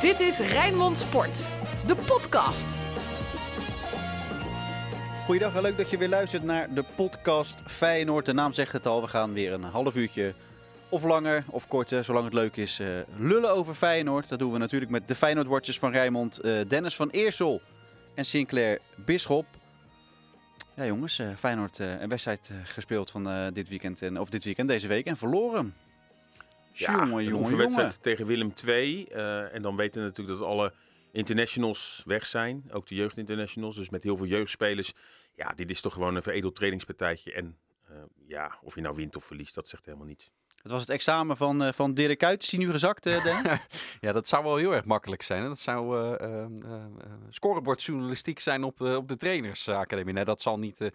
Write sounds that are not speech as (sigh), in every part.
Dit is Rijnmond Sport, de podcast. Goeiedag leuk dat je weer luistert naar de podcast Feyenoord. De naam zegt het al, we gaan weer een half uurtje of langer of korter, zolang het leuk is, eh, lullen over Feyenoord. Dat doen we natuurlijk met de Feyenoord van Rijnmond, eh, Dennis van Eersel en Sinclair Bisschop. Ja jongens, eh, Feyenoord een wedstrijd gespeeld van dit weekend, en, of dit weekend, deze week en verloren. Ja, jongen, een jongen, jongen. oefenwedstrijd tegen Willem II. eh, en dan weten we natuurlijk dat alle internationals weg zijn. Ook de jeugdinternationals. Dus met heel veel jeugdspelers. Ja, dit is toch gewoon een veredeld trainingspartijtje. En eh, ja, of je nou wint of verliest, dat zegt helemaal niets. Het was het examen van, eh, van Dirk Kuyt. Is die nu gezakt, Dan? (laughs) Ja, dat zou wel heel erg makkelijk zijn. hè. Dat zou scorebordjournalistiek zijn op, eh, op de trainersacademie. Nee, dat zal, niet, eh,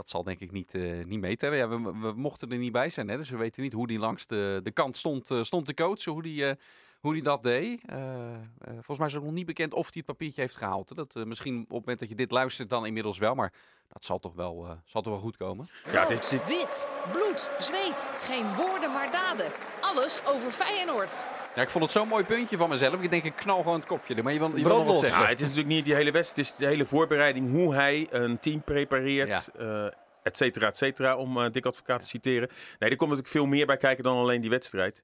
dat zal denk ik niet, eh, niet meetellen. Ja, we, we mochten er niet bij zijn, hè, dus we weten niet hoe die langs de, de kant stond, eh, stond te coachen. Hoe die, eh, hoe die dat deed. Eh, eh, volgens mij is het nog niet bekend of hij het papiertje heeft gehaald. hè. Dat, eh, misschien op het moment dat je dit luistert dan inmiddels wel. Maar dat zal toch wel, eh, zal toch wel goed komen. Ja, dit- Wit, bloed, zweet. Geen woorden maar daden. Alles over Feyenoord. Ja, ik vond het zo'n mooi puntje van mezelf. Ik denk, ik knal gewoon het kopje er. Maar je wil, je wil nog wat Brandlos. zeggen. ja, het is natuurlijk niet die hele wedstrijd. Het is de hele voorbereiding. Hoe hij een team prepareert. eh et cetera, et cetera. Om eh Dick Advocaat te citeren. Nee, er komt natuurlijk veel meer bij kijken dan alleen die wedstrijd.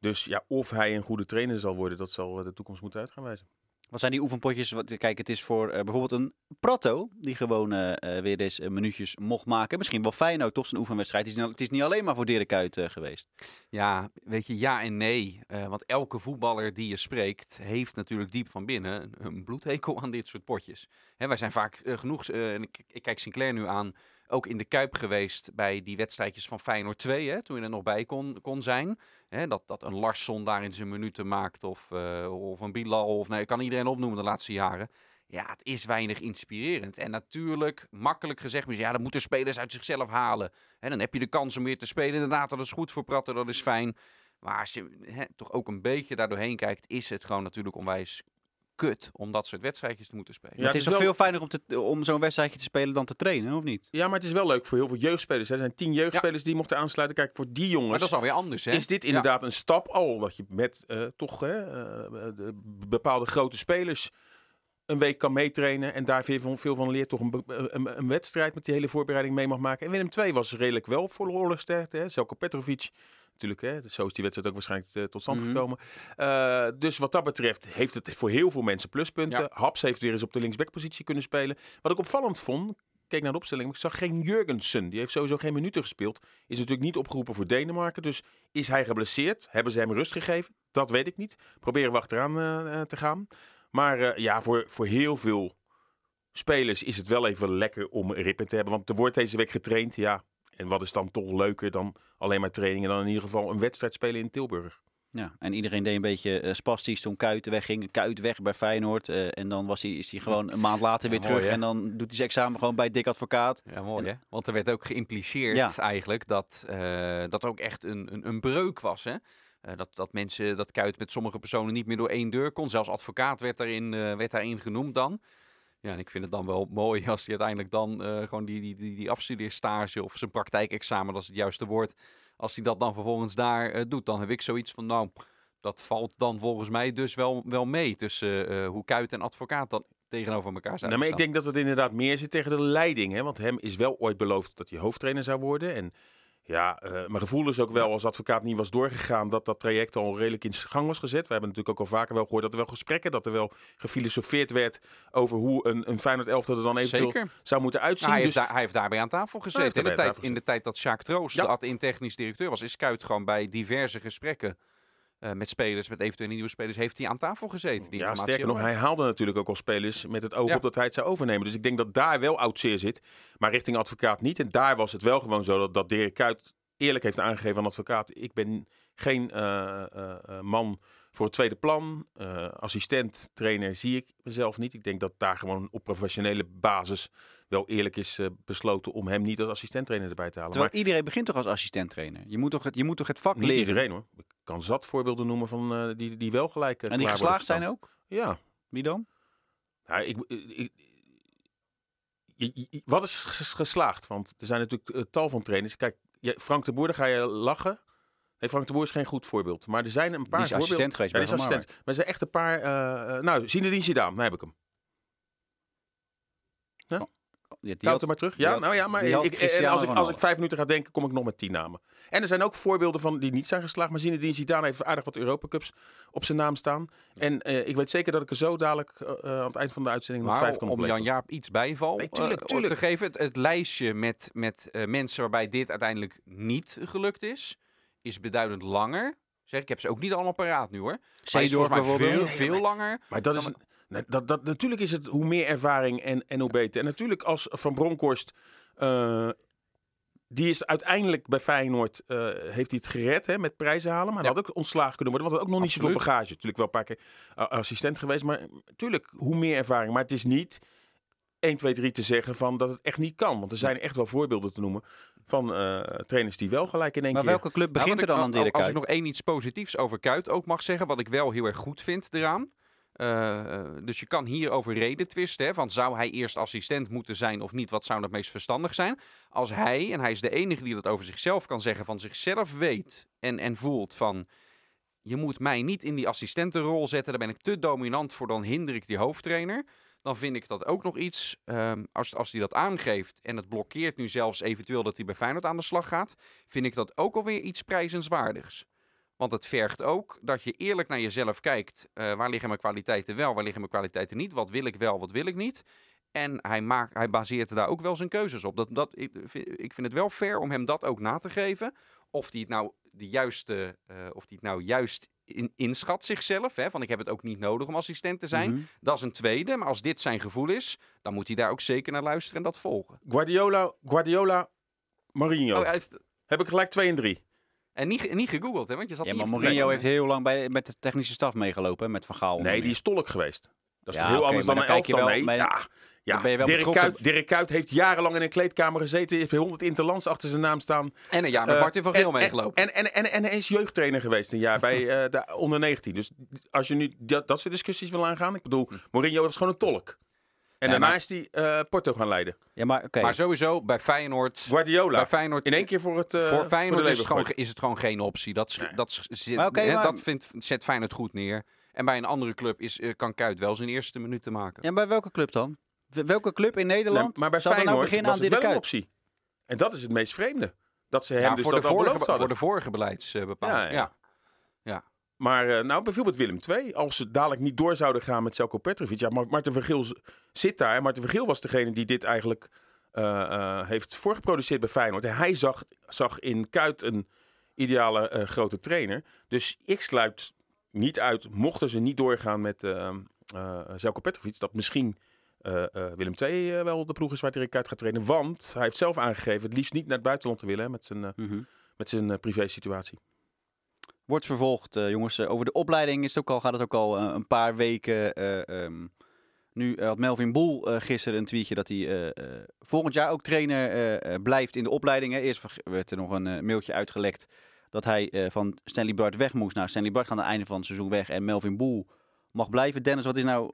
Dus ja, of hij een goede trainer zal worden, dat zal eh, de toekomst moeten uit gaan wijzen. Wat zijn die oefenpotjes? Kijk, het is voor eh, bijvoorbeeld een Prato, die gewoon eh, eh, weer eens minuutjes mocht maken. Misschien wel Feyenoord, toch zijn oefenwedstrijd. Het is, niet- alleen maar voor Dirk Kuyt geweest. Ja, weet je, ja en nee. Want elke voetballer die je spreekt, heeft natuurlijk diep van binnen een, bloedhekel aan dit soort potjes. Hè, wij zijn vaak genoeg, en ik, ik kijk Sinclair nu aan, ook in de Kuip geweest bij die wedstrijdjes van Feyenoord 2, hè, toen je er nog bij kon, kon zijn. Hè, dat, dat een Larsson daar in zijn minuten maakt, of, eh, of een Bilal, of nee, ik kan iedereen opnoemen de laatste jaren. Ja, het is weinig inspirerend. En natuurlijk, makkelijk gezegd, maar ja, dan moeten spelers uit zichzelf halen. En dan heb je de kans om weer te spelen. Inderdaad, dat is goed voor Pratten, dat is fijn. Maar als je toch ook een beetje daar doorheen kijkt, is het gewoon natuurlijk onwijs kut om dat soort wedstrijdjes te moeten spelen. Ja, het het is toch wel- veel fijner om, te, om zo'n wedstrijdje te spelen dan te trainen, of niet? Ja, maar het is wel leuk voor heel veel jeugdspelers. hè. Er zijn tien jeugdspelers die mochten aansluiten. Kijk, voor die jongens Maar dat is alweer anders, hè? is dit inderdaad een stap al. Dat je met eh, toch hè, eh, de bepaalde grote spelers een week kan meetrainen. En daar veel van, veel van leert. Toch een, be- een, een wedstrijd met die hele voorbereiding mee mag maken. En Willem II was redelijk wel voor oorlogsterkte. hè. Zelko Petrovic. Natuurlijk, hè, zo is die wedstrijd ook waarschijnlijk eh, tot stand Mhm. gekomen. Eh, dus wat dat betreft heeft het voor heel veel mensen pluspunten. Ja. Haps heeft weer eens op de linksbackpositie kunnen spelen. Wat ik opvallend vond, keek naar de opstelling, ik zag geen Jurgensen. Die heeft sowieso geen minuten gespeeld. Is natuurlijk niet opgeroepen voor Denemarken. Dus is hij geblesseerd? Hebben ze hem rust gegeven? Dat weet ik niet. Proberen we achteraan eh, te gaan. Maar ja, voor, voor heel veel spelers is het wel even lekker om rippen te hebben. Want er wordt deze week getraind, ja. En wat is dan toch leuker dan alleen maar trainingen? Dan in ieder geval een wedstrijd spelen in Tilburg. Ja, en iedereen deed een beetje eh, spastisch toen Kuit wegging. Kuit weg bij Feyenoord. eh, en dan was hij, is hij (laughs) gewoon een maand later weer Ja, terug. hè? En dan doet hij zijn examen gewoon bij Dick Advocaat. Ja, mooi hè? Want er werd ook geïmpliceerd Ja. eigenlijk dat eh, dat er ook echt een, een, een breuk was. Hè? Eh, dat, dat mensen, dat Kuit met sommige personen niet meer door één deur kon. Zelfs advocaat werd daarin, eh, werd daarin genoemd dan. Ja, en ik vind het dan wel mooi (laughs) als hij uiteindelijk dan eh, gewoon die, die, die, die afstudeerstage of zijn praktijkexamen, dat is het juiste woord. Als hij dat dan vervolgens daar eh, doet, dan heb ik zoiets van, nou, dat valt dan volgens mij dus wel, wel mee tussen eh, hoe Kuit en advocaat dan tegenover elkaar zijn. Nou, maar ik denk dat het inderdaad meer zit tegen de leiding. Hè? Want hem is wel ooit beloofd dat hij hoofdtrainer zou worden. En ja, eh, mijn gevoel is ook wel als advocaat niet was doorgegaan... dat dat traject al redelijk in gang was gezet. We hebben natuurlijk ook al vaker wel gehoord dat er wel gesprekken... dat er wel gefilosofeerd werd over hoe een, een Feyenoord elftal er dan eventueel Zeker. zou moeten uitzien. Nou, hij, dus heeft hij heeft daarbij aan tafel gezeten. In de, tijd, in de tijd dat Sjaak Troost Ja. de ad-in technisch directeur was, is Kuit gewoon bij diverse gesprekken eh, met spelers, met eventuele nieuwe spelers, heeft hij aan tafel gezeten. Die ja, sterker nog, hij haalde natuurlijk ook al spelers met het oog Ja. op dat hij het zou overnemen. Dus ik denk dat daar wel oud zeer zit, maar richting advocaat niet. En daar was het wel gewoon zo dat, dat Dirk Kuyt eerlijk heeft aangegeven aan advocaat. Ik ben geen eh, eh, man voor het tweede plan. Eh, assistent, trainer zie ik mezelf niet. Ik denk dat daar gewoon op professionele basis wel eerlijk is eh, besloten om hem niet als assistent trainer erbij te halen. Terwijl maar iedereen begint toch als assistent trainer? Je moet toch het, je moet toch het vak niet leren? iedereen hoor. Ik kan zat voorbeelden noemen van eh, die, die wel gelijk En die geslaagd zijn ook? Ja, Wie dan? Nou, ik, ik, wat is ges- geslaagd? Want er zijn natuurlijk tal van trainers. Kijk, Frank de Boer, daar ga je lachen. Nee, Frank de Boer is geen goed voorbeeld. Maar er zijn een paar Die is voorbeelden. assistent geweest Ja, bij die is assistent. Maar er zijn echt een paar... eh, nou, Zinedine Zidane, daar heb ik hem. Die, die Koud had- er maar terug. die Ja, had- nou ja, maar die had ik, en als, ik, als ik vijf minuten ga denken, kom ik nog met tien namen. En er zijn ook voorbeelden van die niet zijn geslaagd. Maar Zinedine Zidane heeft aardig wat Europa Cups op zijn naam staan. En eh, ik weet zeker dat ik er zo dadelijk aan het eind van de uitzending nog vijf kan om. Jan-Jaap iets bijval Nee, tuurlijk, te geven. Het, het lijstje met, met mensen waarbij dit uiteindelijk niet gelukt is, is beduidend langer. Zeg, ik heb ze ook niet allemaal paraat nu hoor. Maar is Seedorf volgens mij bijvoorbeeld. veel, veel langer. Maar dat is, nee, dat, dat, natuurlijk is het hoe meer ervaring en, en hoe beter. En natuurlijk als Van Bronckhorst... eh, die is uiteindelijk bij Feyenoord, eh, heeft hij het gered hè, met prijzen halen. Maar Ja. hij had ook ontslagen kunnen worden. Want hij had ook nog niet zoveel bagage. Natuurlijk wel een paar keer eh, assistent geweest. Maar natuurlijk, hoe meer ervaring. Maar het is niet 1, 2, 3 te zeggen van dat het echt niet kan. Want er zijn echt wel voorbeelden te noemen van eh, trainers die wel gelijk in één Maar keer... welke club begint Nou, er dan ik- aan Dirk Als Kuyt? ik nog één iets positiefs over Kuit ook mag zeggen, wat ik wel heel erg goed vind eraan. Eh, eh, dus je kan hier over reden twisten. Hè, van zou hij eerst assistent moeten zijn of niet? Wat zou het meest verstandig zijn? Als hij, en hij is de enige die dat over zichzelf kan zeggen, van zichzelf weet en, en voelt van... Je moet mij niet in die assistentenrol zetten. Daar ben ik te dominant voor. Dan hinder ik die hoofdtrainer. Dan vind ik dat ook nog iets. ehm, als, als hij dat aangeeft en het blokkeert nu zelfs eventueel dat hij bij Feyenoord aan de slag gaat. Vind ik dat ook alweer iets prijzenswaardigs. Want het vergt ook dat je eerlijk naar jezelf kijkt. eh, waar liggen mijn kwaliteiten wel, waar liggen mijn kwaliteiten niet? Wat wil ik wel, wat wil ik niet? En hij, maakt, hij baseert daar ook wel zijn keuzes op. Dat, dat, ik, ik vind het wel fair om hem dat ook na te geven. Of hij het nou, de juiste, eh, of die het nou juist in, inschat zichzelf. Hè, van ik heb het ook niet nodig om assistent te zijn. Mhm. Dat is een tweede. Maar als dit zijn gevoel is, dan moet hij daar ook zeker naar luisteren en dat volgen. Guardiola, Guardiola, Mourinho. Oh, heeft, Heb ik gelijk 2 en 3. en niet, niet gegoogeld, hè? Want je zat Ja, niet maar Mourinho heeft heel lang bij, met de technische staf meegelopen, hè, met Van Gaal. Nee, die is tolk geweest. Dat is Ja, toch heel anders dan een elftal. wel Nee, ja, ja. dan ben je wel Dirk. Kuyt, Dirk Kuyt heeft jarenlang in een kleedkamer gezeten. Heeft 100 interlands achter zijn naam staan. En een jaar met Eh, Martin van Geel en- meegelopen. En, en, en, en hij is jeugdtrainer geweest een jaar bij (laughs) eh, de onder 19. Dus als je nu dat, dat soort discussies wil aangaan. Ik bedoel, Mourinho was gewoon een tolk. En Ja, daarna maar- is hij eh, Porto gaan leiden. Ja, maar oké. Maar sowieso, bij Feyenoord... Guardiola. Bij Feyenoord in één keer voor het voor Feyenoord de is, het gewoon, leeuwen is het gewoon geen optie. Dat, dat, dat vindt, zet Feyenoord goed neer. En bij een andere club is, eh, kan Kuit wel zijn eerste minuten maken. Ja, bij welke club dan? Welke club in Nederland Nee, maar bij nou Feyenoord beginnen was aan het Dirk wel een optie. En dat is het meest vreemde. Dat ze hem Ja, dus voor, dat de vorige, beloofd hadden. voor de vorige beleidsbepaling. Ja, ja, ja. Maar eh, nou, bijvoorbeeld Willem II. Als ze dadelijk niet door zouden gaan met Selko Petrovic. Ja, maar Marten Vergeel zit daar. En Marten Vergeel was degene die dit eigenlijk eh, eh, heeft voorgeproduceerd bij Feyenoord. En hij zag, zag in Kuit een ideale eh, grote trainer. Dus ik sluit niet uit, mochten ze niet doorgaan met eh, Zelko Petrovic, dat misschien Willem II wel de ploeg is waar Dirk Kuyt gaat trainen. Want hij heeft zelf aangegeven het liefst niet naar het buitenland te willen hè, met zijn, Mhm. met zijn eh, privé-situatie. Wordt vervolgd, jongens. Over de opleiding is het ook al, gaat het ook al een paar weken. eh, ehm, nu had Melvin Boel gisteren een tweetje dat hij volgend jaar ook trainer blijft in de opleidingen. Eerst ver- werd er nog een mailtje uitgelekt dat hij eh, van Stanley Bart weg moest. Nou, Stanley Bart gaat aan het einde van het seizoen weg en Melvin Boel mag blijven. Dennis, wat is nou,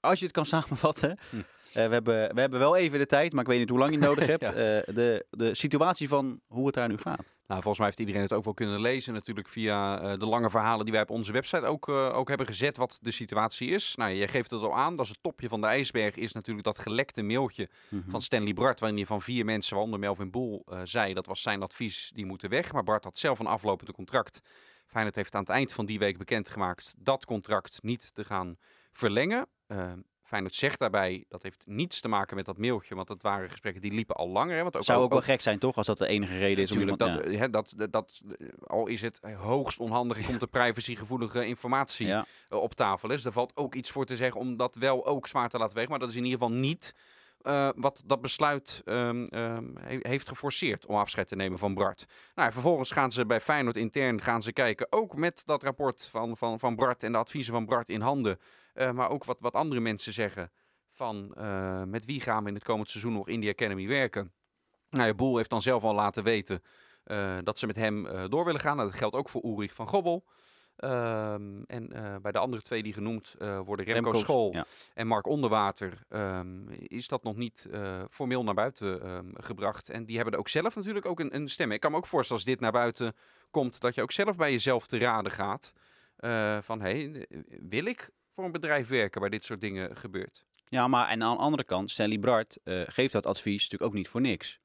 als je het kan (laughs) samenvatten... Hm. Eh, we, hebben, we hebben wel even de tijd, maar ik weet niet hoe lang je nodig (laughs) hebt. Ja. Eh, de, de situatie van hoe het daar nu gaat. Nou, volgens mij heeft iedereen het ook wel kunnen lezen natuurlijk via eh, de lange verhalen die wij op onze website ook, ook hebben gezet wat de situatie is. Nou, jij geeft het al aan, dat is het topje van de ijsberg, is natuurlijk dat gelekte mailtje van Stanley Bart, waarin hij van vier mensen, waaronder Melvin Boel, eh, zei dat was zijn advies, die moeten weg. Maar Bart had zelf een aflopende contract. Feyenoord heeft aan het eind van die week bekendgemaakt dat contract niet te gaan verlengen. Feyenoord zegt daarbij, dat heeft niets te maken met dat mailtje, want dat waren gesprekken die liepen al langer. Hè, want ook, Zou ook ook, wel gek zijn, toch? Als dat de enige reden is om Natuurlijk, iemand... dat, ja. hè, dat, dat, dat, al is het hoogst onhandig, er komt er privacygevoelige informatie Ja. op tafel. Dus er valt ook iets voor te zeggen om dat wel ook zwaar te laten wegen. Maar dat is in ieder geval niet eh, wat dat besluit ehm, ehm, he- heeft geforceerd om afscheid te nemen van Bart. Nou, vervolgens gaan ze bij Feyenoord intern gaan ze kijken, ook met dat rapport van, van, van Bart en de adviezen van Bart in handen. Eh, maar ook wat, wat andere mensen zeggen van eh, met wie gaan we in het komend seizoen nog in die Academy werken. Nou, ja, Boel heeft dan zelf al laten weten eh, dat ze met hem door willen gaan. Nou, dat geldt ook voor Ulrich van Gobbel. Ehm, en bij de andere twee die genoemd worden, Remco, Remco School ja. en Mark Onderwater, ehm, is dat nog niet formeel naar buiten ehm, gebracht. En die hebben er ook zelf natuurlijk ook een, een stem. Ik kan me ook voorstellen als dit naar buiten komt, dat je ook zelf bij jezelf te raden gaat. van, hé, hey, wil ik voor een bedrijf werken waar dit soort dingen gebeurt? Ja, maar en aan de andere kant, Stanley Bart eh, geeft dat advies natuurlijk ook niet voor niks.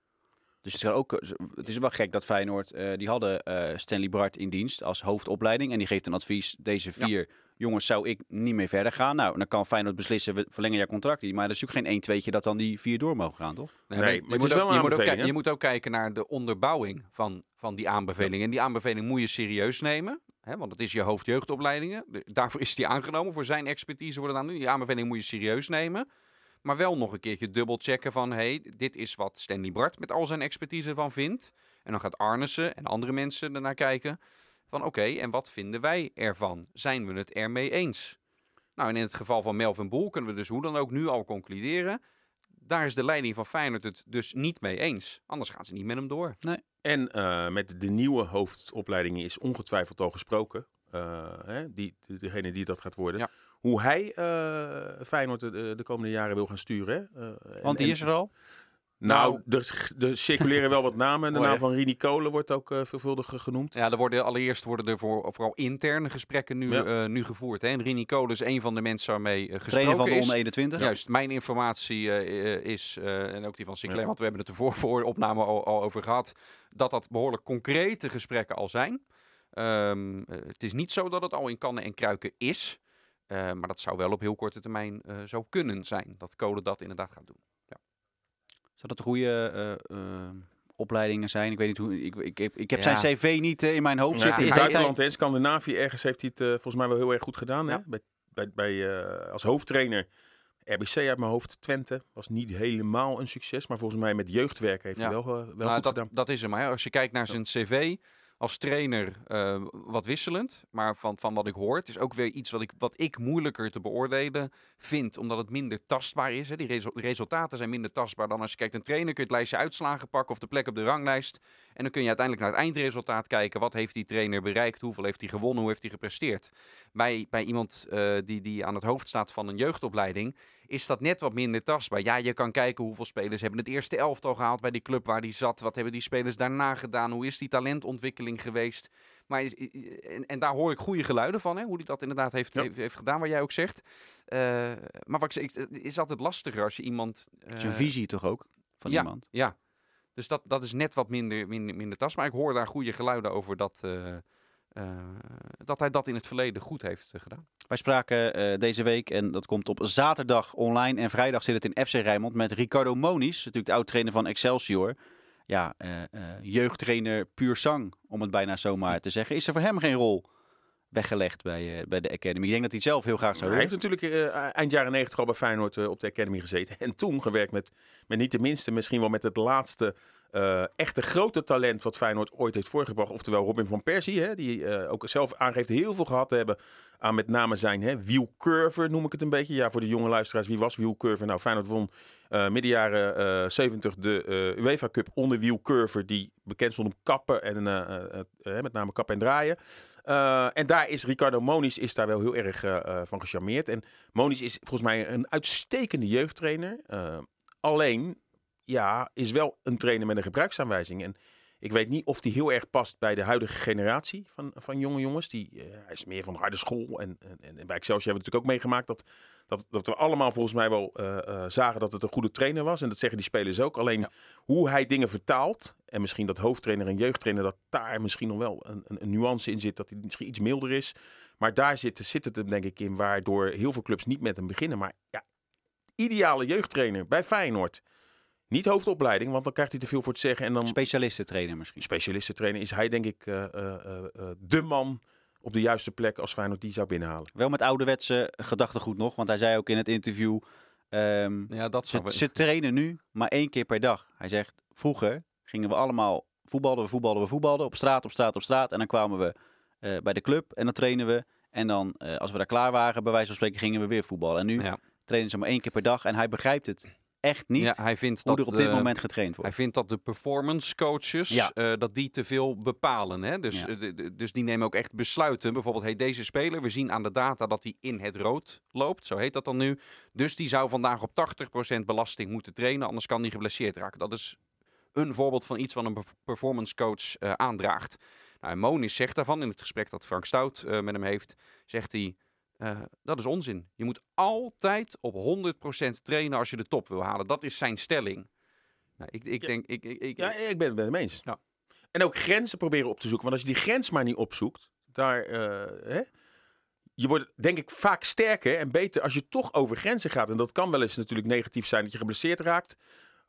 Dus het is, ook, eh, het is wel gek dat Feyenoord, eh, die hadden eh, Stanley Bart in dienst als hoofdopleiding. En die geeft een advies, deze vier jongens zou ik niet meer verder gaan. Nou, dan kan Feyenoord beslissen, we verlengen jouw contract niet. Maar dat is natuurlijk geen 1 tweetje dat dan die vier door mogen gaan, toch? Nee, maar maar je, moet ook, moet je moet ook kijken naar de onderbouwing van, van die aanbeveling. En die aanbeveling moet je serieus nemen. Hè, want het is je hoofdjeugdopleidingen. Daarvoor is die aangenomen. Voor zijn expertise het aan. Die aanbeveling moet je serieus nemen. Maar wel nog een keertje dubbel checken van... hey, dit is wat Stanley Bart met al zijn expertise van vindt. En dan gaat Arnissen en andere mensen ernaar kijken. Van oké, en wat vinden wij ervan? Zijn we het ermee eens? Nou, en in het geval van Melvin Boel kunnen we dus hoe dan ook nu al concluderen... daar is de leiding van Feyenoord het dus niet mee eens. Anders gaan ze niet met hem door. En eh, met de nieuwe hoofdopleidingen is ongetwijfeld al gesproken. eh, hè, die, de- degene die dat gaat worden. Ja. Hoe hij eh, Feyenoord de, de komende jaren wil gaan sturen. Hè? Want en- die is er al. Nou, er, er circuleren wel wat namen. De (laughs) Mooi, naam van Rini Kolen wordt ook eh, veelvuldig eh, genoemd. Ja, er worden, allereerst worden er voor, vooral interne gesprekken nu, Ja. eh, nu gevoerd. Hè? En Rini Kool is een van de mensen waarmee uh, gesproken van de is. onder 21. Juist, mijn informatie is, eh, en ook die van Sinclair, Ja. want we hebben het er voor, (laughs) de opname al, al over gehad, dat dat behoorlijk concrete gesprekken al zijn. Ehm, eh, het is niet zo dat het al in kannen en kruiken is, eh, maar dat zou wel op heel korte termijn eh, zo kunnen zijn, dat Kolen dat inderdaad gaat doen. Zou dat goede eh, eh, opleidingen zijn? Ik weet niet hoe. Ik, ik, ik, ik heb Ja. zijn cv niet eh, in mijn hoofd Ja, zitten. in Ik het weet- buitenland, hè, in Scandinavië, ergens heeft hij het volgens mij wel heel erg goed gedaan. Hè? Ja. Bij, bij, bij, eh, als hoofdtrainer RBC uit mijn hoofd, Twente, was niet helemaal een succes. Maar volgens mij met jeugdwerk heeft hij Ja. wel, wel Nou, goed dat, gedaan. dat is hem. Hè. Als je kijkt naar zijn cv als trainer, eh, wat wisselend. Maar van, van wat ik hoor, het is ook weer iets wat ik, wat ik moeilijker te beoordelen vind. Omdat het minder tastbaar is. Hè. Die resu- resultaten zijn minder tastbaar dan als je kijkt een trainer. Kun je het lijstje uitslagen pakken of de plek op de ranglijst. En dan kun je uiteindelijk naar het eindresultaat kijken. Wat heeft die trainer bereikt? Hoeveel heeft hij gewonnen? Hoe heeft hij gepresteerd? Bij, bij iemand eh, die, die aan het hoofd staat van een jeugdopleiding is dat net wat minder tastbaar. Ja, je kan kijken hoeveel spelers hebben het eerste elftal gehaald bij die club waar die zat. Wat hebben die spelers daarna gedaan? Hoe is die talentontwikkeling geweest? Maar is, en, en daar hoor ik goede geluiden van, hè? hoe hij dat inderdaad heeft, Ja. heeft, heeft gedaan, wat jij ook zegt. Eh, maar wat ik zeg, het is altijd lastiger als je iemand... Een eh, visie toch ook van ja, iemand. Ja, dus dat, dat is net wat minder, minder, minder tastbaar. Ik hoor daar goede geluiden over dat, eh, eh, dat hij dat in het verleden goed heeft eh, gedaan. Wij spraken deze week, en dat komt op zaterdag online en vrijdag zit het in FC Rijnmond, met Ricardo Moniz, natuurlijk de oud-trainer van Excelsior. Ja, jeugdtrainer puur sang, om het bijna zomaar te zeggen. Is er voor hem geen rol weggelegd bij, eh, bij de Academy? Ik denk dat hij zelf heel graag zou Hij willen. heeft natuurlijk eh, eind jaren 90 al bij Feyenoord eh, op de Academy gezeten. (laughs) En toen gewerkt met, met niet de minste, misschien wel met het laatste eh, echte grote talent wat Feyenoord ooit heeft voorgebracht. Oftewel Robin van Persie, hè, die eh, ook zelf aangeeft heel veel gehad te hebben aan met name zijn hè, wielcurver, noem ik het een beetje. Ja, voor de jonge luisteraars, wie was wielcurver? Nou, Feyenoord won eh midden jaren eh 70 de UEFA Cup onder wielcurver, die bekend stond om kappen en met name kappen en draaien. En daar is Ricardo Moniz is daar wel heel erg van gecharmeerd. En Moniz is volgens mij een uitstekende jeugdtrainer. Alleen, ja, is wel een trainer met een gebruiksaanwijzing. En ik weet niet of die heel erg past bij de huidige generatie van, van jonge jongens. Die, eh, hij is meer van de harde school. En, en, en bij Excelsior hebben we natuurlijk ook meegemaakt dat, dat, dat we allemaal volgens mij wel eh, eh, zagen dat het een goede trainer was. En dat zeggen die spelers ook. Alleen Ja. hoe hij dingen vertaalt. En misschien dat hoofdtrainer en jeugdtrainer, dat daar misschien nog wel een, een, een nuance in zit. Dat hij misschien iets milder is. Maar daar zit, zit het hem denk ik in, waardoor heel veel clubs niet met hem beginnen. Maar ja, ideale jeugdtrainer bij Feyenoord. Niet hoofdopleiding, want dan krijgt hij te veel voor te zeggen. En dan Specialistentrainer misschien. specialistentrainer is hij denk ik eh, eh, eh, eh, de man op de juiste plek als Feyenoord die zou binnenhalen. Wel met ouderwetse gedachtegoed nog, want hij zei ook in het interview... ehm, Ja, dat Ze, zou wel- ze trainen nu maar één keer per dag. Hij zegt, vroeger gingen we allemaal voetballen, we voetballen, we voetballen. Op straat, op straat, op straat. En dan kwamen we eh, bij de club en dan trainen we. En dan, eh, als we daar klaar waren, bij wijze van spreken, gingen we weer voetballen. En nu Ja. trainen ze maar één keer per dag. En hij begrijpt het echt niet ja, hij vindt hoe dat er op dit de- moment getraind wordt. Hij vindt dat de performance coaches Ja. eh, dat die te veel bepalen. Hè? Dus, Ja. eh, dus die nemen ook echt besluiten. Bijvoorbeeld, hey, deze speler, we zien aan de data dat hij in het rood loopt. Zo heet dat dan nu. Dus die zou vandaag op 80% belasting moeten trainen, anders kan hij geblesseerd raken. Dat is een voorbeeld van iets wat een perf- performance coach eh, aandraagt. Nou, en Monis zegt daarvan in het gesprek dat Frank Stout eh, met hem heeft, zegt hij. Eh, dat is onzin. Je moet altijd op 100% trainen als je de top wil halen. Dat is zijn stelling. Nou, ik, ik Ja. denk, ik, ik, ik, Ja, ik ben het met hem eens. Ja. En ook grenzen proberen op te zoeken. Want als je die grens maar niet opzoekt, daar, eh, hè, je wordt denk ik vaak sterker en beter als je toch over grenzen gaat. En dat kan wel eens natuurlijk negatief zijn dat je geblesseerd raakt.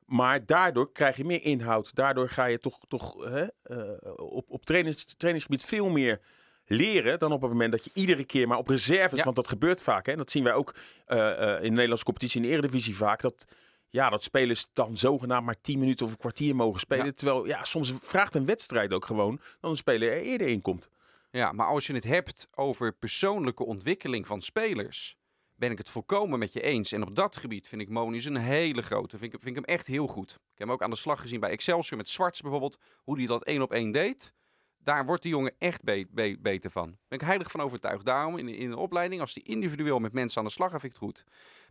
Maar daardoor krijg je meer inhoud. Daardoor ga je toch, toch hè, eh, op, op trainings, trainingsgebied veel meer leren dan op het moment dat je iedere keer maar op reserves, Ja. want dat gebeurt vaak. Hè? En dat zien wij ook eh, eh, in de Nederlandse competitie in de Eredivisie vaak. Dat, ja, dat spelers dan zogenaamd maar 10 minuten of een kwartier mogen spelen. Ja. Terwijl ja, soms vraagt een wedstrijd ook gewoon dat een speler er eerder in komt. Ja, maar als je het hebt over persoonlijke ontwikkeling van spelers, ben ik het volkomen met je eens. En op dat gebied vind ik Moniz een hele grote. Vind ik, vind ik hem echt heel goed. Ik heb hem ook aan de slag gezien bij Excelsior met Zwarts bijvoorbeeld. Hoe hij dat één op één deed. Daar wordt die jongen echt be- be- beter van. Daar ben ik heilig van overtuigd. Daarom in, de- in de opleiding, als die individueel met mensen aan de slag ik het goed.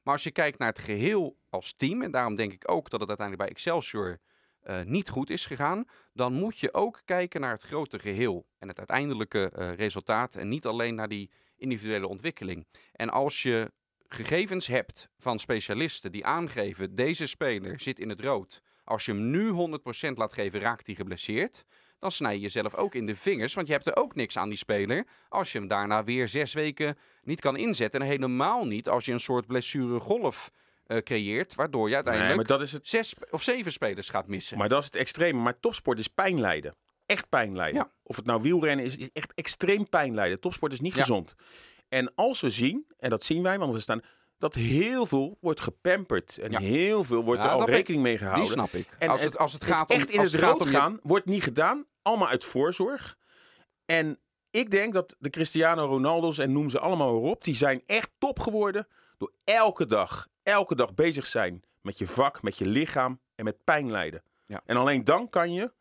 Maar als je kijkt naar het geheel als team, en daarom denk ik ook dat het uiteindelijk bij Excelsior eh, niet goed is gegaan, dan moet je ook kijken naar het grote geheel en het uiteindelijke eh, resultaat en niet alleen naar die individuele ontwikkeling. En als je gegevens hebt van specialisten die aangeven deze speler zit in het rood, als je hem nu 100% laat geven raakt hij geblesseerd, dan snij je jezelf ook in de vingers, want je hebt er ook niks aan die speler als je hem daarna weer zes weken niet kan inzetten. En helemaal niet als je een soort blessuregolf eh creëert, waardoor je Nee, uiteindelijk maar, dat is het, zes of zeven spelers gaat missen. maar dat is het extreme. Maar topsport is pijn lijden. Echt pijn lijden. Ja. Of het nou wielrennen is, is echt extreem pijn lijden. Topsport is niet Ja. gezond. En als we zien, en dat zien wij, want we staan, dat heel veel wordt gepamperd. En Ja. heel veel wordt Ja, er al rekening mee gehouden. Die snap ik. En als, het, als het gaat echt om, in als het gaat rood om gaan, wordt niet gedaan. Allemaal uit voorzorg. En ik denk dat de Cristiano Ronaldo's en noem ze allemaal weer op, die zijn echt top geworden door elke dag, elke dag bezig zijn met je vak, met je lichaam en met pijn lijden. Ja. En alleen dan kan je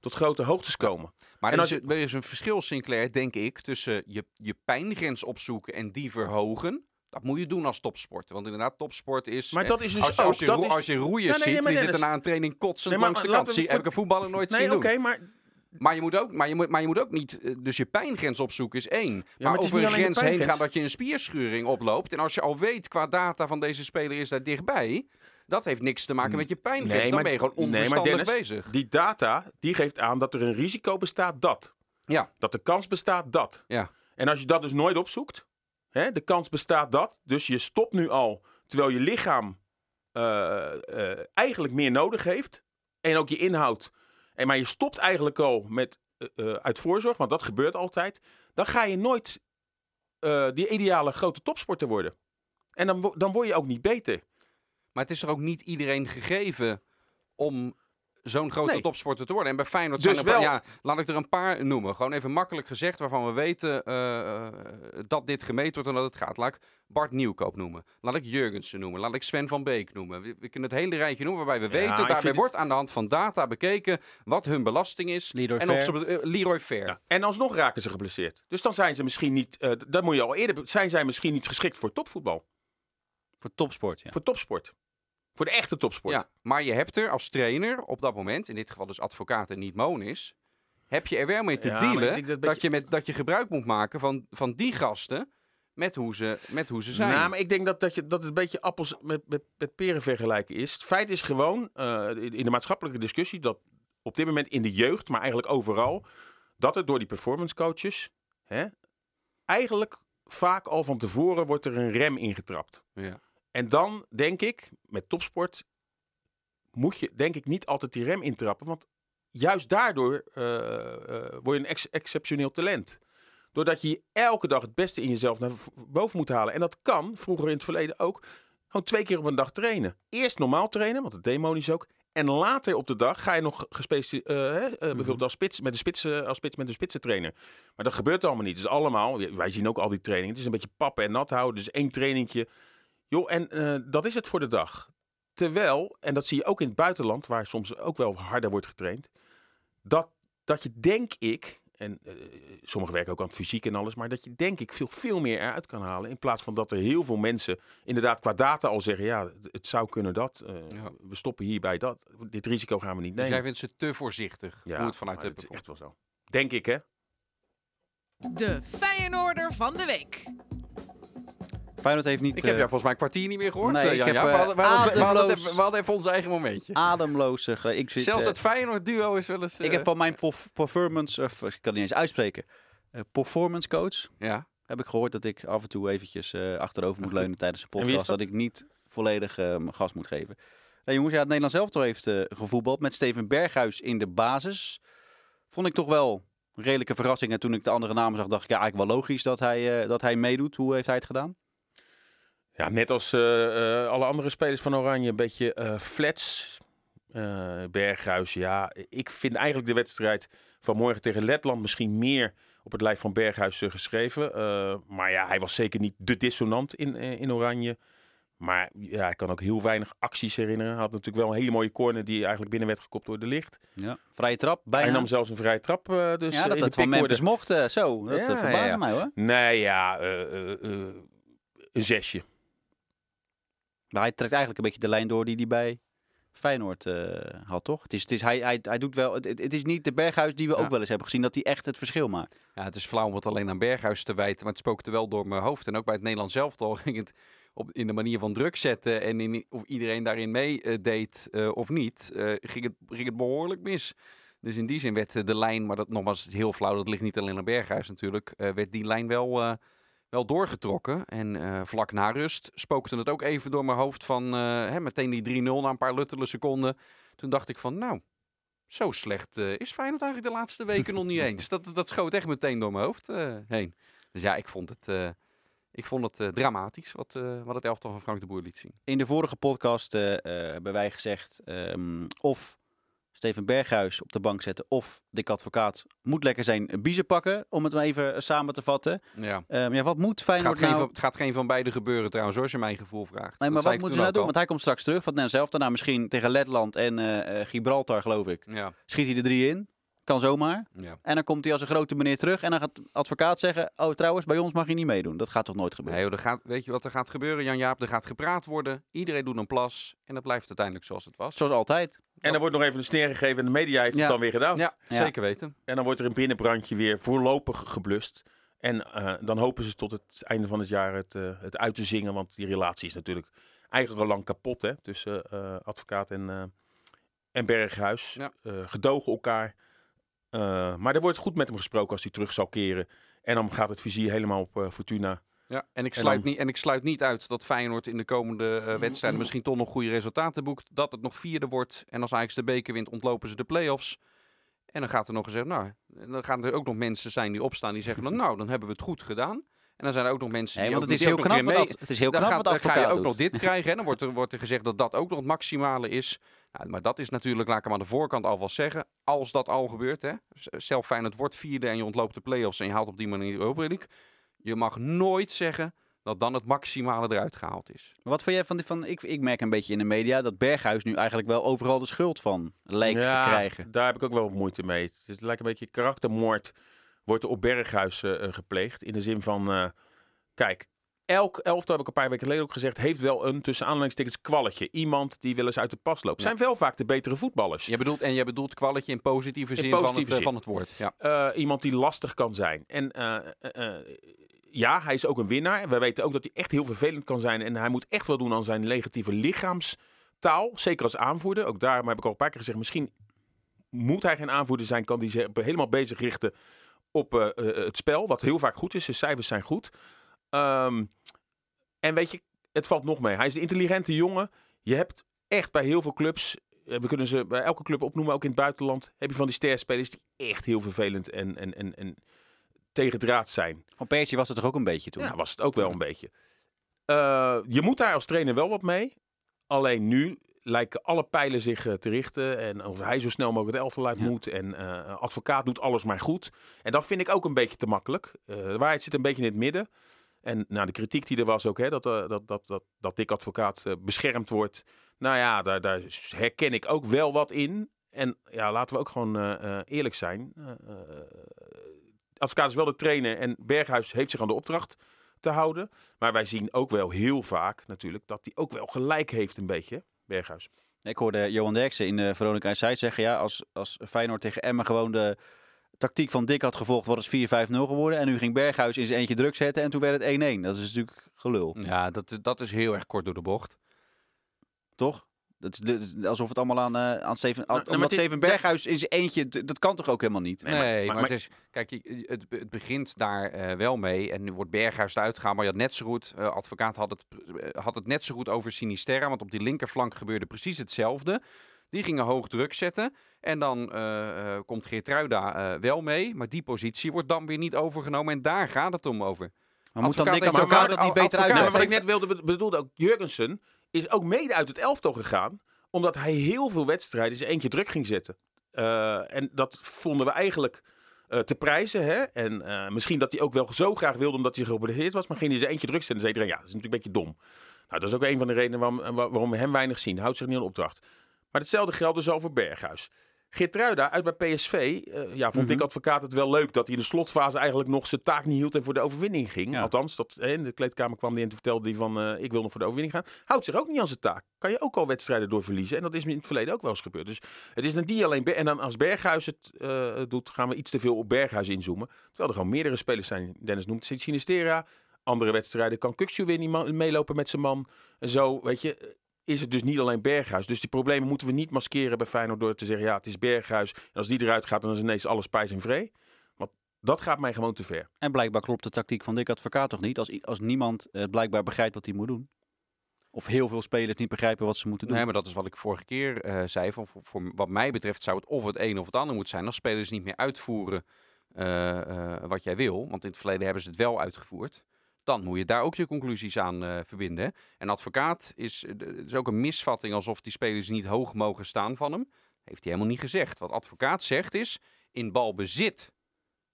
tot grote hoogtes komen. Maar er is, er is een verschil, Sinclair, denk ik, tussen je, je pijngrens opzoeken en die verhogen. Dat moet je doen als topsporter. Want inderdaad, topsport is... Maar eh, dat is dus als, je, dat als je roeiers Nee, nee, nee, Dennis- zitten na een training kotsend Nee, maar langs de kant. Zie, heb ik een voetballer nooit nee, zien oké, doen. maar Maar je moet ook, maar je moet, maar je moet ook niet... eh, Dus je pijngrens opzoeken is één. maar over een grens heen gaan dat je een spierschuring oploopt. En als je al weet qua data van deze speler is daar dichtbij... Dat heeft niks te maken met je pijngrens. Nee, dan ben je gewoon nee, onverstandig Dennis, bezig. die data, die geeft aan dat er een risico bestaat dat. Ja, Dat de kans bestaat dat. ja. En als je dat dus nooit opzoekt, hè, de kans bestaat dat. Dus je stopt nu al, terwijl je lichaam eh, eh, eigenlijk meer nodig heeft. En ook je inhoud. En, maar je stopt eigenlijk al met eh, uit voorzorg, want dat gebeurt altijd. Dan ga je nooit die ideale grote topsporter worden. En dan, dan word je ook niet beter. Maar het is er ook niet iedereen gegeven om zo'n grote Nee. topsporter te worden. En bij Feyenoord Dus zijn er paar, wel- ja, laat ik er een paar noemen. Gewoon even makkelijk gezegd, waarvan we weten eh, dat dit gemeten wordt en dat het gaat. Laat ik Bart Nieuwkoop noemen. Laat ik Jurgensen noemen. Laat ik Sven van Beek noemen. We, we kunnen het hele rijtje noemen waarbij we Ja, weten, daarbij vind- wordt aan de hand van data bekeken wat hun belasting is. Leroy en of ze, eh, Leroy Fair. Ja. En alsnog raken ze geblesseerd. Dus dan zijn ze misschien niet, eh dat moet je al eerder, zijn zij misschien niet geschikt voor topvoetbal. Voor topsport, ja. Voor topsport. Voor de echte topsport. Ja, maar je hebt er als trainer op dat moment, in dit geval dus advocaat en niet Monis, heb je er wel mee te Ja, dealen dat, dat beetje- je met, dat je gebruik moet maken van, van die gasten met hoe ze, met hoe ze zijn. Nou, maar ik denk dat, dat, je, dat het een beetje appels met, met, met peren vergelijken is. Het feit is gewoon, eh, in in de maatschappelijke discussie, dat op dit moment in de jeugd, maar eigenlijk overal, dat het door die performance coaches, hè, eigenlijk vaak al van tevoren wordt er een rem ingetrapt. ja. En dan denk ik, met topsport, moet je denk ik niet altijd die rem intrappen. Want juist daardoor eh, eh, word je een ex- exceptioneel talent. Doordat je elke dag het beste in jezelf naar boven moet halen. En dat kan, vroeger in het verleden ook, gewoon twee keer op een dag trainen. Eerst normaal trainen, want dat demonisch ook. En later op de dag ga je nog gespeci- eh, hè, eh, bijvoorbeeld als spits, met een spits, eh, als spits met een spitsentrainer. Maar dat gebeurt allemaal niet. Dus allemaal, wij zien ook al die trainingen. Het is een beetje pappen en nat houden. Dus één trainingje. Joh, en eh, dat is het voor de dag. Terwijl, en dat zie je ook in het buitenland, waar soms ook wel harder wordt getraind, dat, dat je denk ik, en eh, sommigen werken ook aan het fysiek en alles, maar dat je denk ik veel, veel meer eruit kan halen. In plaats van dat er heel veel mensen inderdaad qua data al zeggen, ja, het zou kunnen dat, eh, Ja. we stoppen hierbij dat. Dit risico gaan we niet Dus nemen. jij vindt ze te voorzichtig, ja, hoe het vanuit dat is echt wel zo. Denk ik, hè? De Feyenoorder van de week. Feyenoord heeft niet... Ik heb eh, jou volgens mij een kwartier niet meer gehoord. Nee, eh, Jan heb, eh, we, hadden, we, hadden, we, hadden even, we hadden even ons eigen momentje. ademloos. eh, ik zit, Zelfs het Feyenoord-duo is wel eens... Ik heb van mijn perf- performance, of ik kan het niet eens uitspreken, performance coach, Ja, heb ik gehoord dat ik af en toe eventjes achterover moet leunen tijdens de podcast. dat? Dat ik niet volledig mijn gas moet geven. Nou, jongens, ja, het Nederlands elftal heeft eh, gevoetbald met Steven Berghuis in de basis. Vond ik toch wel een redelijke verrassing. En toen ik de andere namen zag, dacht ik ja, eigenlijk wel logisch dat hij, dat hij meedoet. Hoe heeft hij het gedaan? Ja, net als eh, eh, alle andere spelers van Oranje, een beetje eh, flats. Berghuis, ja. Ik vind eigenlijk de wedstrijd van morgen tegen Letland misschien meer op het lijf van Berghuis geschreven. Maar ja, hij was zeker niet de dissonant in, in Oranje. Maar ja, ik kan ook heel weinig acties herinneren. Hij had natuurlijk wel een hele mooie corner die eigenlijk binnen werd gekopt door de licht. Ja. Vrije trap, bijna. Hij nam zelfs een vrije trap. dus ja, dat het van Memphis mocht. zo, dat Ja, verbaasde ja, mij hoor. Nee, ja, een zesje. Maar hij trekt eigenlijk een beetje de lijn door die hij bij Feyenoord eh, had, toch? Het is, het is, hij, hij, hij doet wel, het, het is niet de Berghuis die we Ja. ook wel eens hebben gezien, dat hij echt het verschil maakt. Ja, het is flauw om het alleen aan Berghuis te wijten, maar het spookte wel door mijn hoofd. En ook bij het Nederlands elftal (laughs) ging het op, in de manier van druk zetten en in, of iedereen daarin mee eh, deed eh, of niet, ging, het, ging het behoorlijk mis. Dus in die zin werd de lijn, maar dat nogmaals heel flauw, dat ligt niet alleen aan Berghuis natuurlijk, werd die lijn wel, wel doorgetrokken. En eh, vlak na rust spookte het ook even door mijn hoofd van eh, hè, meteen die 3-0 na een paar luttele seconden. Toen dacht ik van, nou, zo slecht eh, is Feyenoord eigenlijk de laatste weken nog niet (laughs) eens. Dat, dat schoot echt meteen door mijn hoofd heen. Dus ja, ik vond het, ik vond het dramatisch wat, wat het elftal van Frank de Boer liet zien. In de vorige podcast eh, hebben wij gezegd ehm, of Steven Berghuis op de bank zetten of Dick Advocaat moet lekker zijn biezen pakken, om het maar even samen te vatten. Ja. Ehm, ja, wat moet Het, Feyenoord geen, nou... van, het gaat geen van beide gebeuren trouwens, als je mijn gevoel vraagt. Nee, maar wat moeten ze nou doen? al. Want hij komt straks terug van Nederland zelf. Daarna misschien tegen Letland en eh, eh, Gibraltar, geloof ik. Ja, Schiet hij er drie in. Kan zomaar. ja. En dan komt hij als een grote meneer terug. En dan gaat de advocaat zeggen: Oh, trouwens, bij ons mag je niet meedoen. Dat gaat toch nooit gebeuren? Nee, joh, er gaat, weet je wat er gaat gebeuren, Jan-Jaap? Er gaat gepraat worden, iedereen doet een plas en dat blijft uiteindelijk zoals het was. Zoals altijd. En dan wordt nog even een sneer gegeven en de media heeft Ja. het dan weer gedaan. Ja, Ja. zeker weten. En dan wordt er een binnenbrandje weer voorlopig geblust. En eh, dan hopen ze tot het einde van het jaar het, eh, het uit te zingen. Want die relatie is natuurlijk eigenlijk al lang kapot hè, tussen eh, advocaat en, eh, en Berghuis. Ja. Eh, gedogen elkaar. Eh, maar er wordt goed met hem gesproken als hij terug zal keren. En dan gaat het vizier helemaal op eh, Fortuna. Ja, en ik, En sluit dan- niet, en ik sluit niet uit dat Feyenoord in de komende eh, wedstrijden misschien toch nog goede resultaten boekt. Dat het nog vierde wordt. En als Ajax de beker wint, ontlopen ze de play-offs. En dan gaat er nog gezegd, nou, dan gaan er ook nog mensen zijn die opstaan die zeggen, dan, (laughs) nou, dan hebben we het goed gedaan. En dan zijn er ook nog mensen Nee, die want ook het is heel knap ad- het is heel dan knap gaat- wat ga je ook nog dit (laughs) krijgen. Hè? Dan wordt er, wordt er gezegd dat dat ook nog het maximale is. Nou, maar dat is natuurlijk, laat ik hem aan de voorkant alvast zeggen. Als dat al gebeurt, hè? Zelf Feyenoord wordt vierde en je ontloopt de play-offs en je haalt op die manier de Europa League. Je mag nooit zeggen dat dan het maximale eruit gehaald is. Maar Wat vond jij van, die- van ik, ik merk een beetje in de media dat Berghuis nu eigenlijk wel overal de schuld van lijkt te krijgen. daar heb ik ook wel moeite mee. Het lijkt een beetje karaktermoord wordt er op Berghuis eh, gepleegd. In de zin van, eh, kijk, elk elftal, heb ik een paar weken geleden ook gezegd, heeft wel een tussen aanhalingstekens kwalletje. Iemand die wel eens uit de pas loopt. Ja. Zijn wel vaak de betere voetballers. Je bedoelt, en je bedoelt kwalletje in positieve In zin, positieve van, het, eh, zin. van het woord. Ja. Iemand die lastig kan zijn. En ja, hij is ook een winnaar. We weten ook dat hij echt heel vervelend kan zijn. En hij moet echt wel doen aan zijn negatieve lichaamstaal. Zeker als aanvoerder. Ook daarom heb ik al een paar keer gezegd, misschien moet hij geen aanvoerder zijn. Kan hij zich helemaal bezig richten op eh, eh, het spel. Wat heel vaak goed is. Zijn cijfers zijn goed. Ehm, en weet je, het valt nog mee. Hij is een intelligente jongen. Je hebt echt bij heel veel clubs eh, we kunnen ze bij elke club opnoemen, ook in het buitenland. Heb je van die sterspelers die echt heel vervelend en, en, en, en tegen draad zijn. Van Persie was het toch ook een beetje toen? Ja, was het ook wel een beetje. Eh, je moet daar als trainer wel wat mee. Alleen nu lijken alle pijlen zich eh, te richten. En of hij zo snel mogelijk het elftal uit Ja. moet. En eh, advocaat doet alles maar goed. En dat vind ik ook een beetje te makkelijk. Eh, de waarheid zit een beetje in het midden. En nou, de kritiek die er was ook, hè, dat, eh, dat, dat, dat, dat Dick Advocaat beschermd wordt. Nou ja, daar, daar herken ik ook wel wat in. En ja, laten we ook gewoon eerlijk zijn. Advocaat is wel de trainer en Berghuis heeft zich aan de opdracht te houden. Maar wij zien ook wel heel vaak natuurlijk dat hij ook wel gelijk heeft een beetje, Berghuis. Ik hoorde Johan Derksen in uh, Veronica Inside zeggen, ja, als, als Feyenoord tegen Emmen gewoon de tactiek van Dick had gevolgd, was het 4-5-0 geworden. En nu ging Berghuis in zijn eentje druk zetten en toen werd het 1-1. Dat is natuurlijk gelul, Ja, dat, dat is heel erg kort door de bocht. toch? Dat is, dat is alsof het allemaal aan, eh, aan Steven... Nou, nou, omdat dit- Steven Berghuis in zijn eentje... Dat kan toch ook helemaal niet? Nee, maar- maar, maar- maar- het is, kijk, je- het, het begint daar eh, wel mee. En nu wordt Berghuis eruit gegaan. Maar je had net zo goed, eh, advocaat had het, had het net zo goed over Sinisterra. Want op die linkerflank gebeurde precies hetzelfde. Die gingen hoog druk zetten. En dan eh, eh, komt Geertruida eh wel mee. Maar die positie wordt dan weer niet overgenomen. En daar gaat het om over. Maar moet dan Advocaat Dick dat niet beter uitleggen? wat ik net wilde be- bedoelde ook, Jurgensen is ook mede uit het elftal gegaan. Omdat hij heel veel wedstrijden zijn eentje druk ging zetten. Eh, en dat vonden we eigenlijk eh, te prijzen. Hè? En eh, misschien dat hij ook wel zo graag wilde omdat hij geopereerd was. Maar ging hij zijn eentje druk zetten en zei ja, dat is natuurlijk een beetje dom. Nou, dat is ook een van de redenen waarom, waar- waarom we hem weinig zien. Houdt zich niet aan opdracht. Maar hetzelfde geldt dus over Berghuis. Geertruida uit bij PSV, eh, ja, vond Mhm. ik advocaat het wel leuk dat hij in de slotfase eigenlijk nog zijn taak niet hield en voor de overwinning ging. Ja. Althans, dat, hè, in de kleedkamer kwam hij en vertelde hij van ik wil nog voor de overwinning gaan. Houdt zich ook niet aan zijn taak. Kan je ook al wedstrijden door verliezen. En dat is in het verleden ook wel eens gebeurd. Dus het is niet alleen... En dan als Berghuis het eh, doet, gaan we iets te veel op Berghuis inzoomen. Terwijl er gewoon meerdere spelers zijn. Dennis noemt Sinistera. Andere wedstrijden kan Kukcu weer niet meelopen met zijn man. En zo, weet je, is het dus niet alleen Berghuis. Dus die problemen moeten we niet maskeren bij Feyenoord door te zeggen... ja, het is Berghuis. En als die eruit gaat, dan is ineens alles pijs en vree. Want dat gaat mij gewoon te ver. En blijkbaar klopt de tactiek van Dick Advocaat toch niet? Als, als niemand eh, blijkbaar begrijpt wat hij moet doen. Of heel veel spelers niet begrijpen wat ze moeten doen. Nee, maar dat is wat ik vorige keer eh, zei. Van, voor, voor wat mij betreft zou het of het een of het ander moeten zijn. Als spelers niet meer uitvoeren eh, eh, wat jij wil. Want in het verleden hebben ze het wel uitgevoerd. Dan moet je daar ook je conclusies aan eh, verbinden. En advocaat is, eh, is ook een misvatting alsof die spelers niet hoog mogen staan van hem. Heeft hij helemaal niet gezegd. Wat advocaat zegt is, in balbezit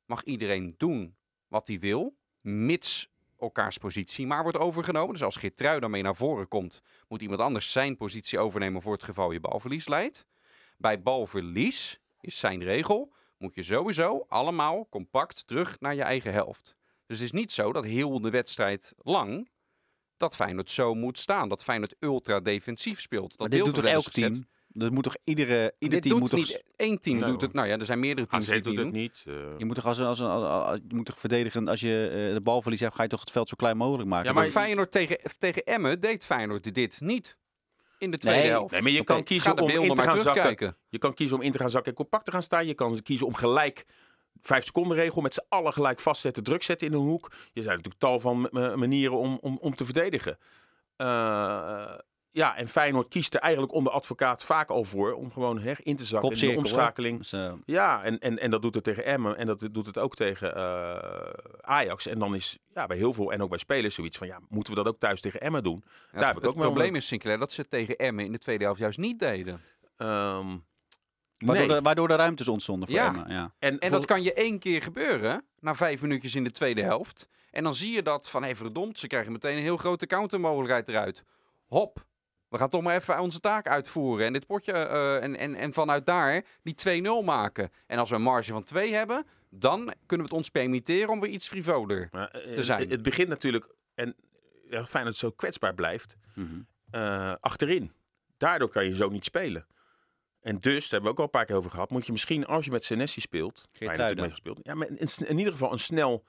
mag iedereen doen wat hij wil. Mits elkaars positie maar wordt overgenomen. Dus als Geertrui daarmee naar voren komt, moet iemand anders zijn positie overnemen voor het geval je balverlies leidt. Bij balverlies is zijn regel, moet je sowieso allemaal compact terug naar je eigen helft. Dus het is niet zo dat heel de wedstrijd lang dat Feyenoord zo moet staan. Dat Feyenoord ultra defensief speelt. Dat maar dit doet toch elk gezet. team? Dat moet toch iedere, ieder Dit team doet moet toch... niet één team Nee, doet het. Nou ja, er zijn meerdere teams AZ die doet het niet. eh. Je moet toch als, een- als, een- als, als- je moet toch verdedigen als je eh, de balverlies hebt, ga je toch het veld zo klein mogelijk maken. Ja, Maar maar- Feyenoord tegen, tegen Emmen deed Feyenoord dit niet. In de tweede Nee, helft. Nee, maar je kan kiezen om in te maar gaan zakken. Je kan kiezen om in te gaan zakken en compact te gaan staan. Je kan kiezen om gelijk vijf seconden regel met z'n allen gelijk vastzetten, druk zetten in een hoek. Je zijn natuurlijk tal van ma- manieren om, om, om te verdedigen. Eh, ja, en Feyenoord kiest er eigenlijk onder advocaat vaak al voor om gewoon hè, in te zakken in de omschakeling. Dus, eh, Ja, en, en, en dat doet het tegen Emmen en dat doet het ook tegen eh, Ajax. En dan is ja, bij heel veel en ook bij spelers zoiets van, ja, moeten we dat ook thuis tegen Emmen doen? Ja, Daar heb het ik ook het probleem is, Sinclair, dat ze het tegen Emmen in de tweede helft juist niet deden. Ehm, waardoor, nee. de, waardoor de ruimtes ontstonden voor Ja. Emma. Ja. En, En dat kan je één keer gebeuren, na vijf minuutjes in de tweede helft. En dan zie je dat van, hé verdomd, ze krijgen meteen een heel grote countermogelijkheid eruit. Hop, we gaan toch maar even onze taak uitvoeren. En dit potje, eh, en, en, en vanuit daar die 2-0 maken. En als we een marge van 2 hebben, dan kunnen we het ons permitteren om weer iets frivoler. Maar, eh, te zijn. Het, het begint natuurlijk, en ja, fijn dat het zo kwetsbaar blijft, Mhm. eh, achterin. Daardoor kan je zo niet spelen. En dus, daar hebben we ook al een paar keer over gehad, moet je misschien als je met Senesi speelt, waar je natuurlijk mee gespeeld, ja, maar in, in ieder geval een snel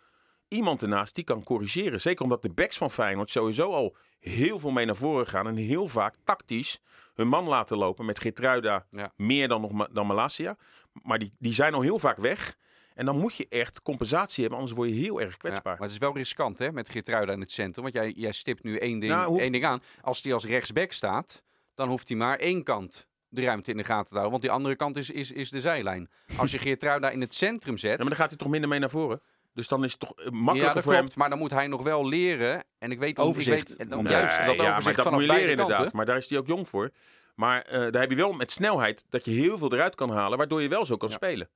iemand ernaast die kan corrigeren. Zeker omdat de backs van Feyenoord sowieso al heel veel mee naar voren gaan en heel vaak tactisch hun man laten lopen met Geertruida Ja. meer dan, nog dan Malasia. Maar die, die zijn al heel vaak weg. En dan moet je echt compensatie hebben, anders word je heel erg Ja, kwetsbaar. maar het is wel riskant hè, met Geertruida in het centrum. Want jij, jij stipt nu één ding, Nou, één ding aan. Als hij als rechtsback staat, dan hoeft hij maar één kant de ruimte in de gaten te houden. Want die andere kant is, is, is de zijlijn. Als je (laughs) Geertruida in het centrum zet... Ja, maar dan gaat hij toch minder mee naar voren. Dus dan is het toch eh, Ja, makkelijker dat voor klopt. hem. Maar dan moet hij nog wel leren. En ik weet Overzicht. Ik weet, dan Nee, juist dat ja, maar overzicht dat vanaf moet je leren inderdaad. kanten. Maar daar is hij ook jong voor. Maar eh, daar heb je wel met snelheid dat je heel veel eruit kan halen, waardoor je wel zo kan Ja. spelen.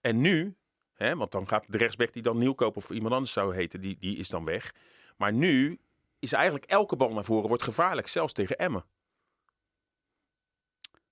En nu, hè, want dan gaat de rechtsback die dan Nieuwkoop of iemand anders zou heten, die, die is dan weg. Maar nu is eigenlijk elke bal naar voren wordt gevaarlijk, zelfs tegen Emmen.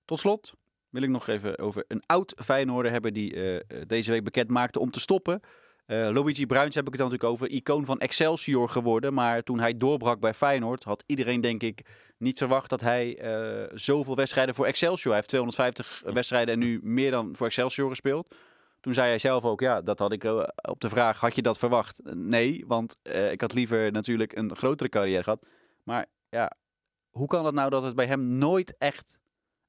Tot slot wil ik nog even over een oud Feyenoorder hebben die eh, deze week bekend maakte om te stoppen. Uh, Luigi Bruins heb ik het dan natuurlijk over. Icoon van Excelsior geworden. Maar toen hij doorbrak bij Feyenoord had iedereen denk ik niet verwacht dat hij uh, zoveel wedstrijden voor Excelsior. Hij heeft 250 wedstrijden en nu meer dan voor Excelsior gespeeld. Toen zei hij zelf ook, ja, dat had ik op de vraag, had je dat verwacht? Nee, want ik had liever natuurlijk een grotere carrière gehad. Maar ja, hoe kan het nou dat het bij hem nooit echt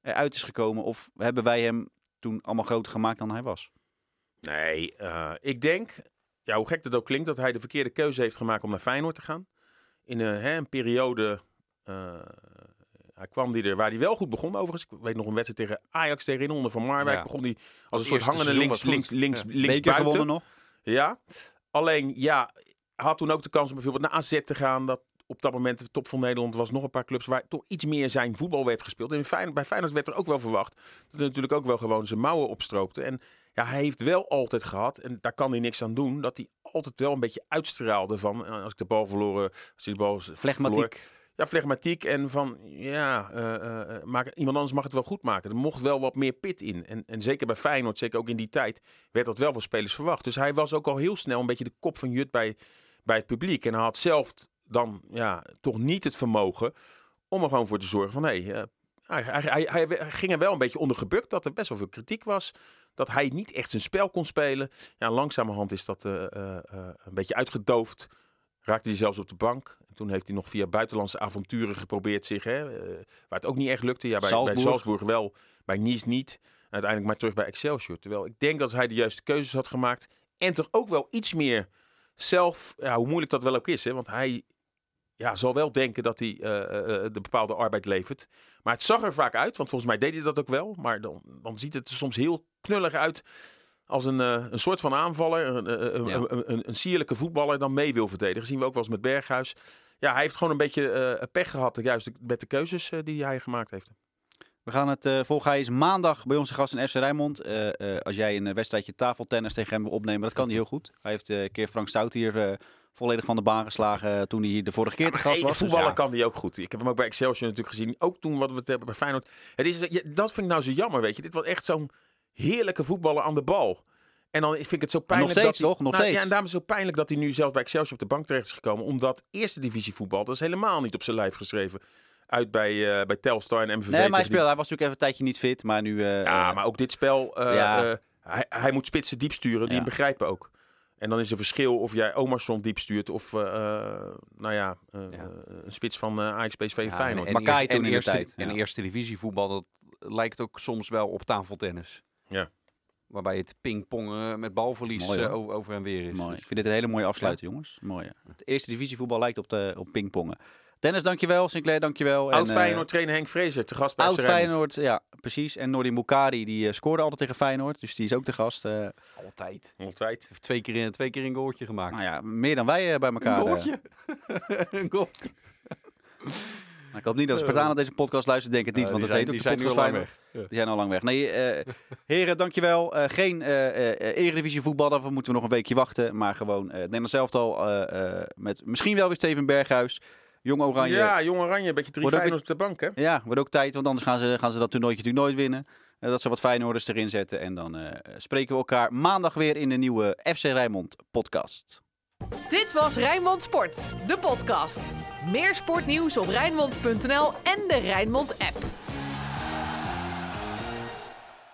eruit is gekomen? Of hebben wij hem toen allemaal groter gemaakt dan hij was? Nee, uh, ik denk, ja, hoe gek dat ook klinkt, dat hij de verkeerde keuze heeft gemaakt om naar Feyenoord te gaan. In een, hè, een periode, uh, hij kwam die er, waar hij wel goed begon overigens. Ik weet nog een wedstrijd tegen Ajax tegen onder van Marwijk. Ja. Begon hij als een soort hangende links, links, links, ja. links buiten. gewonnen nog. Ja, alleen ja, had toen ook de kans om bijvoorbeeld naar AZ te gaan. Dat op dat moment de top van Nederland was nog een paar clubs waar toch iets meer zijn voetbal werd gespeeld. En bij Feyenoord werd er ook wel verwacht dat hij natuurlijk ook wel gewoon zijn mouwen opstroopte. En ja, hij heeft wel altijd gehad, en daar kan hij niks aan doen, dat hij altijd wel een beetje uitstraalde van, eh, als ik de bal verloren, als hij de bal Flegmatiek. ja, flegmatiek en van, ja, uh, uh, maak, iemand anders mag het wel goed maken. Er mocht wel wat meer pit in. En, en zeker bij Feyenoord, zeker ook in die tijd, werd dat wel van spelers verwacht. Dus hij was ook al heel snel een beetje de kop van Jut bij, bij het publiek. En hij had zelf dan ja, toch niet het vermogen om er gewoon voor te zorgen van, hé, hey, hij, hij, hij, ging er wel een beetje onder gebukt dat er best wel veel kritiek was. Dat hij niet echt zijn spel kon spelen. Ja, langzamerhand is dat uh, uh, een beetje uitgedoofd. Raakte hij zelfs op de bank. En toen heeft hij nog via buitenlandse avonturen geprobeerd zich. Hè, waar het ook niet echt lukte. Ja, bij Salzburg, bij Salzburg wel, bij Nice niet. Uiteindelijk maar terug bij Excelsior. Terwijl ik denk dat hij de juiste keuzes had gemaakt. En toch ook wel iets meer zelf, ja, hoe moeilijk dat wel ook is. Hè, want hij ja, zal wel denken dat hij uh, de bepaalde arbeid levert. Maar het zag er vaak uit, want volgens mij deed hij dat ook wel. Maar dan, dan ziet het er soms heel knullig uit als een, uh, een soort van aanvaller, een, ja. een, een, een, sierlijke voetballer dan mee wil verdedigen. Dat zien we ook wel eens met Berghuis. Ja, hij heeft gewoon een beetje pech gehad, juist met de keuzes die hij gemaakt heeft. We gaan het uh, volgen. Hij is maandag bij onze gast in FC Rijnmond. Uh, uh, als jij een wedstrijdje tafeltennis tegen hem wil opnemen, dat kan hij heel goed. Hij heeft een keer Frank Stout hier volledig van de baan geslagen toen hij de vorige keer te gast was. Voetballen dus ja. kan hij ook goed. Ik heb hem ook bij Excelsior natuurlijk gezien. Ook toen wat we het hebben bij Feyenoord. Het is, dat vind ik nou zo jammer, weet je. Dit was echt zo'n heerlijke voetballer aan de bal. En dan vind ik het zo pijnlijk Nog steeds, dat toch? Nog nou, steeds. Ja, en daarom is het zo pijnlijk dat hij nu zelfs bij Excelsior op de bank terecht is gekomen. Omdat eerste divisie voetbal, dat is helemaal niet op zijn lijf geschreven. Uit bij, uh, bij Telstar en MVV. Nee, maar hij speelde. Hij was natuurlijk even een tijdje niet fit, maar nu... Uh, ja, maar ook dit spel... Uh, ja. hij, hij moet spitsen diep sturen, die hem begrijpen ook. En dan is er verschil of jij Omarsson diep stuurt of uh, nou ja, uh, ja, een spits van uh, Ajax, PSV, ja, Feyenoord. En, en, Makai toen in eerste, tijd. En ja. eerste divisie voetbal, dat lijkt ook soms wel op tafeltennis. Ja. Waarbij het pingpongen met balverlies Mooi, over en weer is. Mooi. Dus. Ik vind dit een hele mooie afsluiting, jongens. Mooi. Het eerste divisie voetbal lijkt op, de, op pingpongen. Dennis, dankjewel. Sinclair, dankjewel. Oud Feyenoord trainer Henk Vrezer, te gast bij Oud Feyenoord, ja, precies. En Nordin Boukari, die uh, scoorde altijd tegen Feyenoord. Dus die is ook de gast. Uh, altijd. Altijd. Heeft twee keer, in, twee keer een goaltje gemaakt. Nou ja, meer dan wij uh, bij elkaar. Een goaltje? (laughs) een goal. (laughs) Nou, ik hoop niet dat Spartanen deze podcast luisteren, denk ik niet, want dat heet ook die zijn al lang weg. Ja. Die zijn al lang weg. Nee, uh, heren, dankjewel. Uh, geen uh, Eredivisie voetbal, daarvoor moeten we nog een weekje wachten. Maar gewoon uh, Nederlands elftal met misschien wel weer Steven Berghuis. Jong Oranje. Ja, Jong Oranje, een beetje drie Feyenoord op de bank, hè? Ja, wordt ook tijd, want anders gaan ze, gaan ze dat toernooitje natuurlijk nooit winnen. Uh, dat ze wat Feyenoorders erin zetten. En dan uh, spreken we elkaar maandag weer in de nieuwe FC Rijnmond podcast. Dit was Rijnmond Sport, de podcast. Meer sportnieuws op Rijnmond.nl en de Rijnmond app.